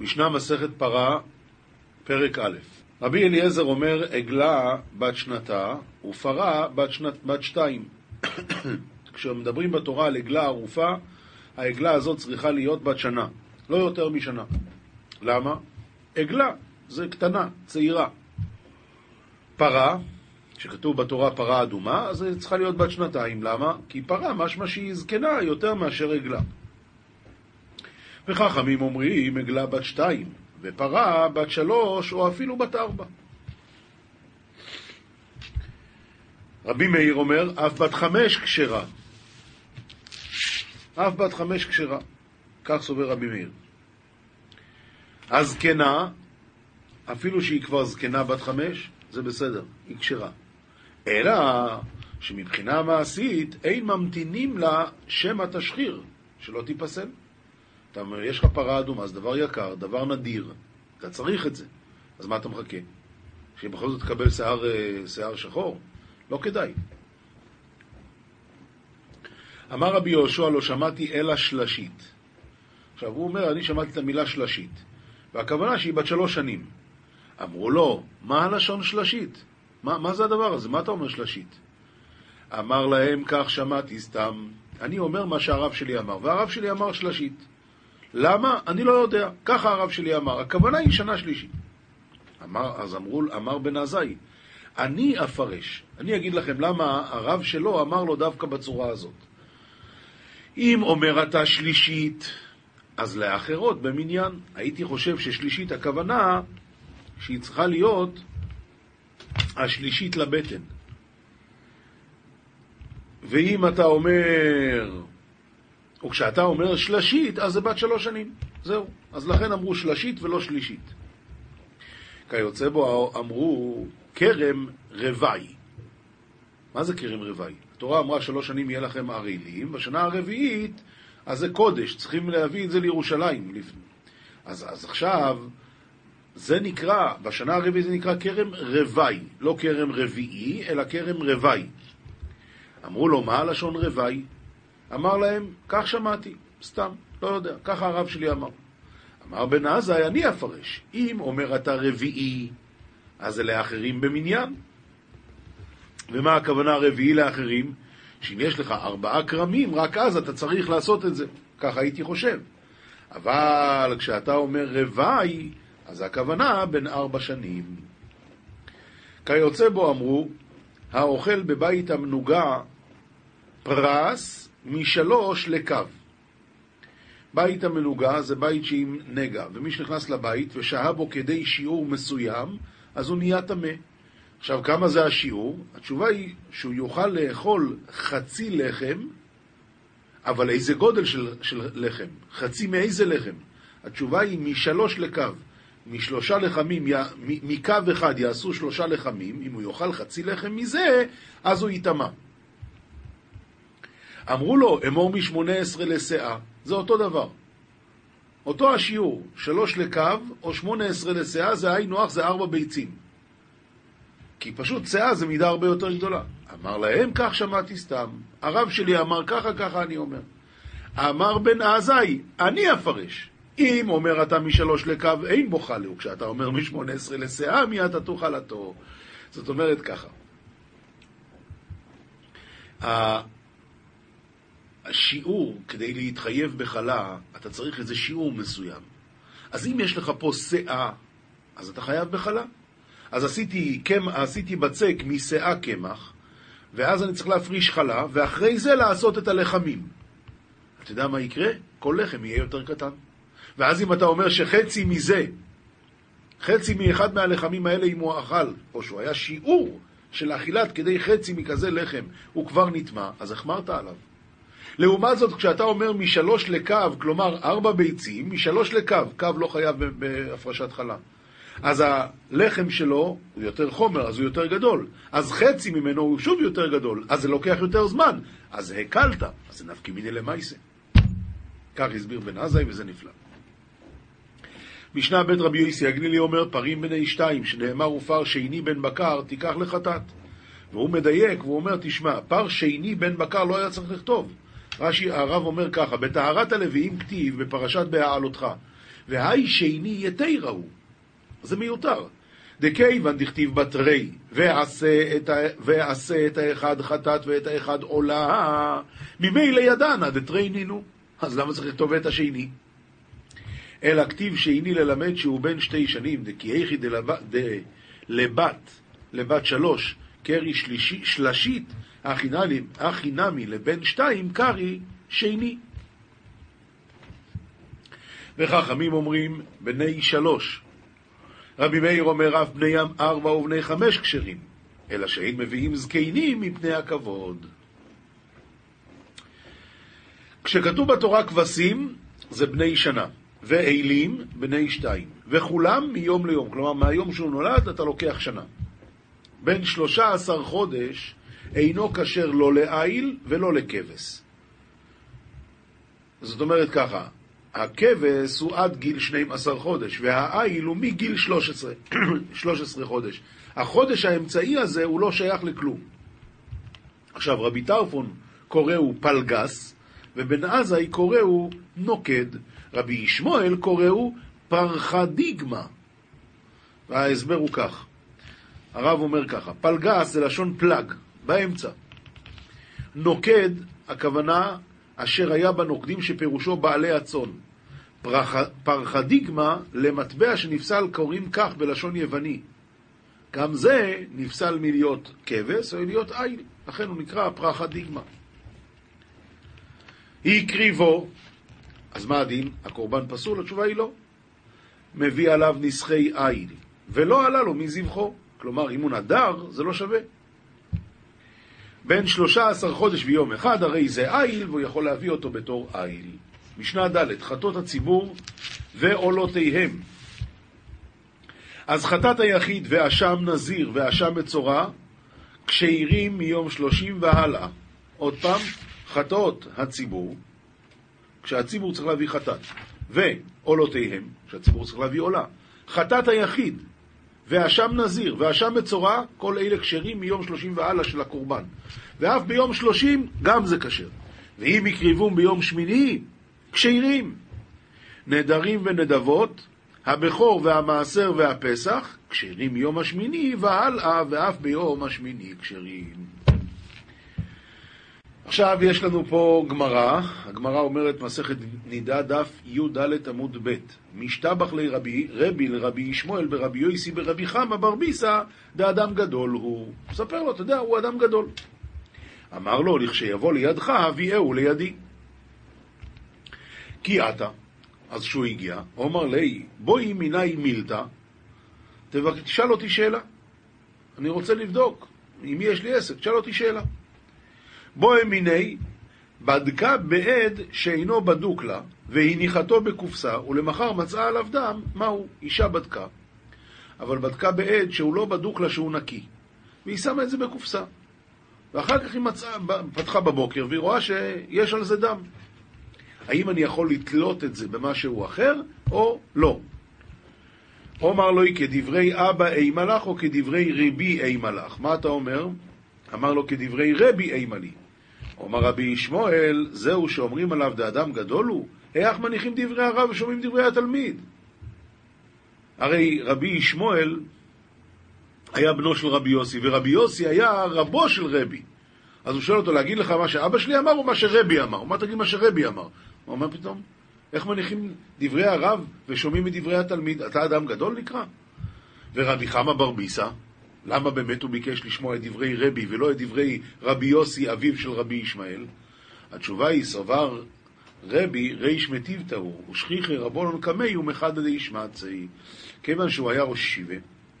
משנה מסכת פרה, פרק א'. רבי אליעזר אומר, עגלה בת שנתה ופרה בת, שנת, בת שתיים. כשמדברים בתורה על עגלה ערופה, העגלה הזאת צריכה להיות בת שנה, לא יותר משנה. למה? עגלה זה קטנה, צעירה. פרה, שכתוב בתורה פרה אדומה, אז היא צריכה להיות בת שנתיים. למה? כי פרה משמע שהיא זקנה יותר מאשר עגלה. וחכמים אומרים עגלה בת שתיים, ופרה בת שלוש או אפילו בת ארבע. רבי מאיר אומר, אף בת חמש כשרה. אף בת חמש כשרה. כך סובר רבי מאיר. הזקנה, אפילו שהיא כבר זקנה בת חמש, זה בסדר, היא כשרה. אלא שמבחינה מעשית אין ממתינים לה שמא תשחיר, שלא תיפסל. אתה אומר, יש לך פרה אדומה, זה דבר יקר, דבר נדיר, אתה צריך את זה. אז מה אתה מחכה? שבכל זאת תקבל שיער, אה, שיער שחור? לא כדאי. אמר רבי יהושע, לא שמעתי אלא שלשית. עכשיו, הוא אומר, אני שמעתי את המילה שלשית, והכוונה שהיא בת שלוש שנים. אמרו לו, מה הלשון שלשית? מה, מה זה הדבר הזה? מה אתה אומר שלשית? אמר להם, כך שמעתי סתם. אני אומר מה שהרב שלי אמר, והרב שלי אמר שלשית. למה? אני לא יודע. ככה הרב שלי אמר. הכוונה היא שנה שלישית. אמר, אז אמרו, אמר בן עזאי, אני אפרש. אני אגיד לכם למה הרב שלו אמר לו דווקא בצורה הזאת. אם אומר אתה שלישית, אז לאחרות במניין. הייתי חושב ששלישית הכוונה שהיא צריכה להיות השלישית לבטן. ואם אתה אומר, או כשאתה אומר שלשית, אז זה בת שלוש שנים. זהו. אז לכן אמרו שלשית ולא שלישית. כיוצא בו אמרו כרם רווי. מה זה כרם רווי? התורה אמרה שלוש שנים יהיה לכם ערלים, בשנה הרביעית, אז זה קודש, צריכים להביא את זה לירושלים. אז, אז עכשיו, זה נקרא, בשנה הרביעית זה נקרא כרם רווי, לא כרם רביעי, אלא כרם רווי. אמרו לו, מה הלשון רווי? אמר להם, כך שמעתי, סתם, לא יודע, ככה הרב שלי אמר. אמר בן עזאי, אני אפרש. אם אומר אתה רביעי, אז זה לאחרים במניין. ומה הכוונה רביעי לאחרים? שאם יש לך ארבעה כרמים, רק אז אתה צריך לעשות את זה. ככה הייתי חושב. אבל כשאתה אומר רווי, אז הכוונה בין ארבע שנים. כיוצא בו אמרו, האוכל בבית המנוגה פרס משלוש לקו. בית המנוגה זה בית שעם נגע, ומי שנכנס לבית ושהה בו כדי שיעור מסוים, אז הוא נהיה טמא. עכשיו, כמה זה השיעור? התשובה היא שהוא יוכל לאכול חצי לחם, אבל איזה גודל של, של לחם? חצי מאיזה לחם? התשובה היא משלוש לקו. משלושה לחמים, מקו אחד יעשו שלושה לחמים, אם הוא יאכל חצי לחם מזה, אז הוא יטמע. אמרו לו, אמור משמונה עשרה לסאה, זה אותו דבר. אותו השיעור, שלוש לקו או שמונה עשרה לסאה, זה היינו הך, זה ארבע ביצים. כי פשוט סאה זה מידה הרבה יותר גדולה. אמר להם, כך שמעתי סתם. הרב שלי אמר ככה, ככה אני אומר. אמר בן עזאי, אני אפרש. אם אומר אתה משלוש לקו, אין בו חלה, וכשאתה אומר משמונה עשרה לסאה, מי אתה תאכל. זאת אומרת ככה. השיעור, כדי להתחייב בחלה, אתה צריך איזה שיעור מסוים. אז אם יש לך פה שאה, אז אתה חייב בחלה. אז עשיתי, עשיתי בצק משאה קמח, ואז אני צריך להפריש חלה, ואחרי זה לעשות את הלחמים. אתה יודע מה יקרה? כל לחם יהיה יותר קטן. ואז אם אתה אומר שחצי מזה, חצי מאחד מהלחמים האלה, אם הוא אכל, או שהוא היה שיעור של אכילת כדי חצי מכזה לחם, הוא כבר נטמע, אז החמרת עליו. לעומת זאת, כשאתה אומר משלוש לקו, כלומר ארבע ביצים, משלוש לקו, קו לא חייב בהפרשת חלה. אז הלחם שלו הוא יותר חומר, אז הוא יותר גדול. אז חצי ממנו הוא שוב יותר גדול, אז זה לוקח יותר זמן. אז הקלת, אז זה נפקי מיני למעשה. כך הסביר בן עזאי וזה נפלא. משנה בית רבי יוסי הגלילי אומר, פרים בני שתיים, שנאמר ופר שני בן בקר, תיקח לחטאת. והוא מדייק, והוא אומר, תשמע, פר שני בן בקר לא היה צריך לכתוב. רש"י, הרב אומר ככה, בטהרת הלוויים כתיב בפרשת בהעלותך, והי שני יתירה הוא. זה מיותר. דכיוון דכתיב בתרי, ועשה את. ועשה את האחד חטאת ואת האחד עולה, ממילא ידענה דתרי נינו. אז למה צריך לכתוב את השני? אלא כתיב שני ללמד שהוא בן שתי שנים, דכי איכי דלבת, לבת שלוש, קרי שלשית, הכי נמי לבן שתיים, קרי שני. וחכמים אומרים, בני שלוש. רבי מאיר אומר, אף בני ארבע ובני חמש כשרים, אלא שאין מביאים זקנים מפני הכבוד. כשכתוב בתורה כבשים, זה בני שנה, ואלים, בני שתיים, וכולם מיום ליום, כלומר מהיום שהוא נולד אתה לוקח שנה. בין שלושה עשר חודש אינו כשר לא לעיל ולא לכבש. זאת אומרת ככה, הכבש הוא עד גיל 12 חודש, והעיל הוא מגיל 13, 13 חודש. החודש האמצעי הזה הוא לא שייך לכלום. עכשיו, רבי טרפון קוראו פלגס, ובן עזאי קוראו נוקד. רבי ישמעאל קוראו פרחדיגמה. וההסבר הוא כך, הרב אומר ככה, פלגס זה לשון פלג, באמצע. נוקד, הכוונה אשר היה בנוקדים שפירושו בעלי הצאן. פרח, פרחדיגמה למטבע שנפסל קוראים כך בלשון יווני. גם זה נפסל מלהיות כבש או להיות עיל, לכן הוא נקרא פרחדיגמה. הקריבו, אז מה הדין? הקורבן פסול? התשובה היא לא. מביא עליו נסחי עיל, ולא עלה לו מזבחו. כלומר, הוא נדר, זה לא שווה. בין שלושה עשר חודש ויום אחד, הרי זה עיל, והוא יכול להביא אותו בתור עיל. משנה ד' חטות הציבור ועולותיהם. אז חטאת היחיד ואשם נזיר ואשם מצורע, כשירים מיום שלושים והלאה. עוד פעם, חטאות הציבור, כשהציבור צריך להביא חטאת, ועולותיהם, כשהציבור צריך להביא עולה. חטאת היחיד ואשם נזיר ואשם מצורע, כל אלה כשרים מיום שלושים והלאה של הקורבן. ואף ביום שלושים גם זה כשר. ואם יקריבום ביום שמיני, כשירים. נדרים ונדבות, הבכור והמעשר והפסח, כשרים מיום השמיני והלאה, ואף ביום השמיני כשרים. עכשיו יש לנו פה גמרא, הגמרא אומרת מסכת נידה דף י"ד עמוד ב' משתבח לרבי, רבי לרבי ישמעאל ברבי יויסי ברבי חמא בר ביסא דאדם גדול הוא. מספר לו, אתה יודע, הוא אדם גדול. אמר לו, לכשיבוא לידך, הביאהו לידי. כי עתה, אז כשהוא הגיע, הוא אמר לי, בואי מיני מילתא, תשאל אותי שאלה. אני רוצה לבדוק, עם מי יש לי עסק, תשאל אותי שאלה. בואי מיני, בדקה בעד שאינו בדוק לה, והניחתו בקופסה, ולמחר מצאה עליו דם, מהו? אישה בדקה. אבל בדקה בעד שהוא לא בדוק לה שהוא נקי. והיא שמה את זה בקופסה. ואחר כך היא מצאה, פתחה בבוקר, והיא רואה שיש על זה דם. האם אני יכול לתלות את זה במשהו אחר, או לא? אומר לו, כדברי אבא אימה לך, או כדברי רבי אימה לך? מה אתה אומר? אמר לו, כדברי רבי אימה לי. אומר רבי ישמעאל, זהו שאומרים עליו דאדם גדול הוא? איך מניחים דברי הרב ושומעים דברי התלמיד? הרי רבי ישמעאל היה בנו של רבי יוסי, ורבי יוסי היה רבו של רבי. אז הוא שואל אותו, להגיד לך מה שאבא שלי אמר או מה שרבי אמר? אומר, תגיד מה שרבי אמר. הוא אומר, פתאום? איך מניחים דברי הרב ושומעים מדברי התלמיד? אתה אדם גדול נקרא? ורבי חמא בר ביסא, למה באמת הוא ביקש לשמוע את דברי רבי ולא את דברי רבי יוסי, אביו של רבי ישמעאל? התשובה היא, סבר רבי ריש מטיבתא הוא, ושכיחי רבונון קמי ומחדא דאישמצי. כיוון שהוא היה ראש ישיבה,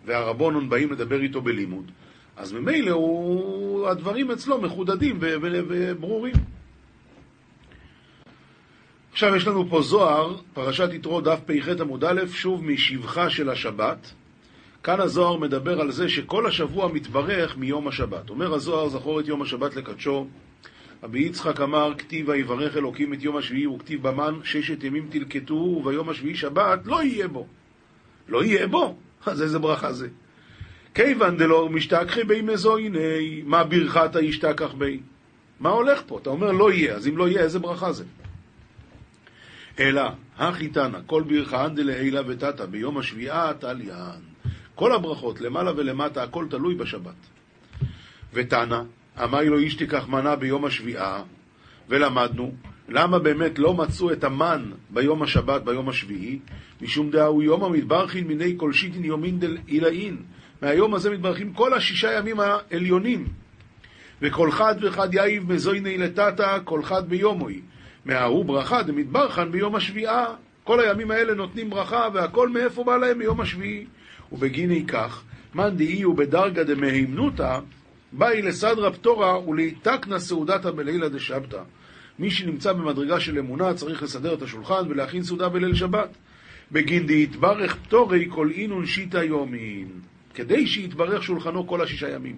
והרבונון באים לדבר איתו בלימוד, אז ממילא הוא... הדברים אצלו מחודדים וברורים. עכשיו יש לנו פה זוהר, פרשת יתרו דף פ"ח עמוד א', שוב משבחה של השבת. כאן הזוהר מדבר על זה שכל השבוע מתברך מיום השבת. אומר הזוהר, זכור את יום השבת לקדשו. רבי יצחק אמר, כתיב ויברך אלוקים את יום השביעי, וכתיב במן, ששת ימים תלקטו, וביום השביעי שבת לא יהיה בו. לא יהיה בו? אז איזה ברכה זה? כיוון דלא משתכחי בי מזויני, מה ברכת הישתכח בי? מה הולך פה? אתה אומר לא יהיה, אז אם לא יהיה, איזה ברכה זה? אלא, החיתנה, כל ברכהן דלעילה ותתא, ביום השביעה תליין. כל הברכות, למעלה ולמטה, הכל תלוי בשבת. ותנא, אמר לו איש תיקח מנה ביום השביעה, ולמדנו, למה באמת לא מצאו את המן ביום השבת, ביום השביעי? משום דאהו יום המתברכין מיני כל שיטין יומין דל עילאין. מהיום הזה מתברכים כל השישה ימים העליונים. וכל חד וחד יאיב מזויני לטאטא, כל חד ביומוי. מההוא ברכה דמתברכן ביום השביעה. כל הימים האלה נותנים ברכה, והכל מאיפה בא להם? ביום השביעי. ובגיני כך, מאן דאי הוא בדרגה דמהימנותא, באי לסדרא פטורה ולהיתקנא סעודתא בלילה דשבתא. מי שנמצא במדרגה של אמונה צריך לסדר את השולחן ולהכין סעודה בליל שבת. בגין דהתברך פטורי כל אינון שיטא יומין. כדי שיתברך שולחנו כל השישה ימים.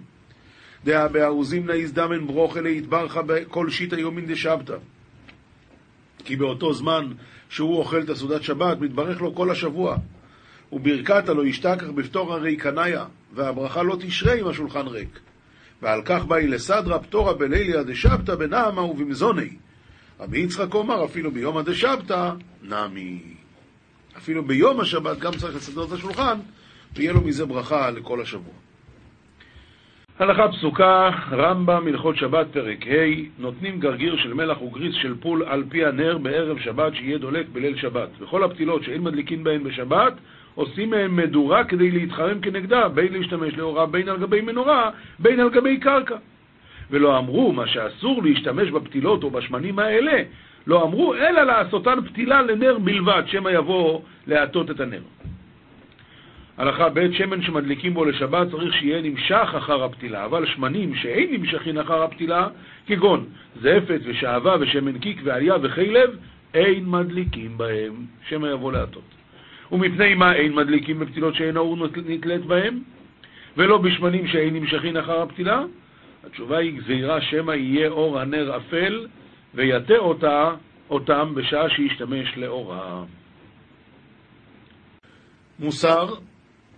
דאה בארוזים נאיזדמן ברוכה להתברכה כל שיטא יומין דשבתא. כי באותו זמן שהוא אוכל את הסעודת שבת, מתברך לו כל השבוע. וברכתה לא ישתכח בפטור הרי קניה, והברכה לא תשרה עם השולחן ריק. ועל כך באי לסדרא פטורה בליליה דשבתא בנעמה ובמזוני. רבי יצחק אומר, אפילו ביום הדשבתא, נמי. אפילו ביום השבת גם צריך לסדר את השולחן, ויהיה לו מזה ברכה לכל השבוע. הלכה פסוקה, רמב"ם, הלכות שבת, פרק ה', נותנים גרגיר של מלח וגריס של פול על פי הנר בערב שבת שיהיה דולק בליל שבת. וכל הפתילות שאין מדליקין בהן בשבת, עושים מהם מדורה כדי להתחרם כנגדה, בין להשתמש לאורה, בין על גבי מנורה, בין על גבי קרקע. ולא אמרו מה שאסור להשתמש בפתילות או בשמנים האלה, לא אמרו אלא לעשותן פתילה לנר בלבד, שמא יבוא להטות את הנר. הלכה ב' שמן שמדליקים בו לשבת צריך שיהיה נמשך אחר הפתילה, אבל שמנים שאין נמשכים אחר הפתילה, כגון זפת ושעבה ושמן קיק ועלייה וחלב, אין מדליקים בהם, שמא יבוא להטות. ומפני מה אין מדליקים בפתילות שאין האור נתלית בהם, ולא בשמנים שאין נמשכים אחר הפתילה? התשובה היא גזירה שמא יהיה אור הנר אפל ויטה אותה, אותם בשעה שישתמש לאורה. מוסר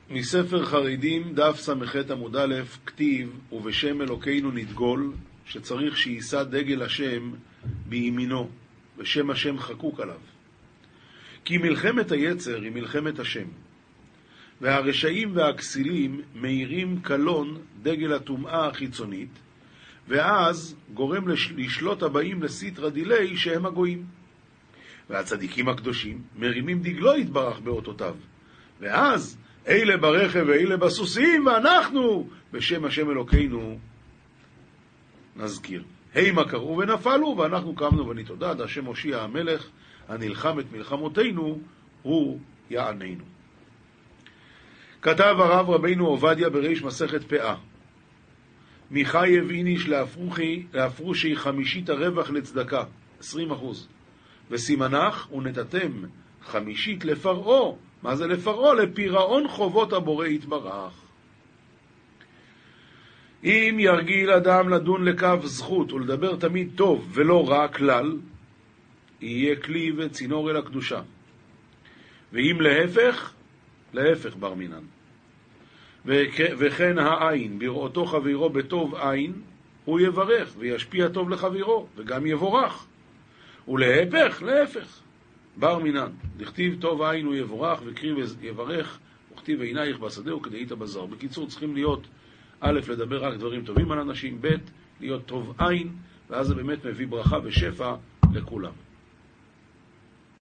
מספר חרדים, דף ס"ח עמוד א', כתיב, ובשם אלוקינו נדגול, שצריך שיישא דגל השם בימינו, ושם השם חקוק עליו. כי מלחמת היצר היא מלחמת השם, והרשעים והכסילים מאירים קלון דגל הטומאה החיצונית, ואז גורם לשלוט הבאים לסיטרא דילי שהם הגויים. והצדיקים הקדושים מרימים דגלו יתברך באותותיו, ואז אלה ברכב ואלה בסוסים, ואנחנו בשם השם אלוקינו נזכיר. הימה קראו ונפלו, ואנחנו קמנו ונתעודד, השם הושיע המלך, הנלחם את מלחמותינו, הוא יעננו. כתב הרב רבינו עובדיה בריש מסכת פאה מחייב איניש להפרוכי, להפרושי חמישית הרווח לצדקה, עשרים אחוז, וסימנך ונתתם חמישית לפרעה, מה זה לפרעה? לפירעון חובות הבורא יתברך. אם ירגיל אדם לדון לקו זכות ולדבר תמיד טוב ולא רע כלל, יהיה כלי וצינור אל הקדושה. ואם להפך, להפך בר מינן. וכן העין, בראותו חברו בטוב עין, הוא יברך וישפיע טוב לחברו, וגם יבורך. ולהפך, להפך, בר מינן. דכתיב טוב עין הוא יבורך וקריב יברך, וכתיב עינייך בשדה וכדאית בזר. בקיצור, צריכים להיות, א', לדבר רק דברים טובים על אנשים, ב', להיות טוב עין, ואז זה באמת מביא ברכה ושפע לכולם.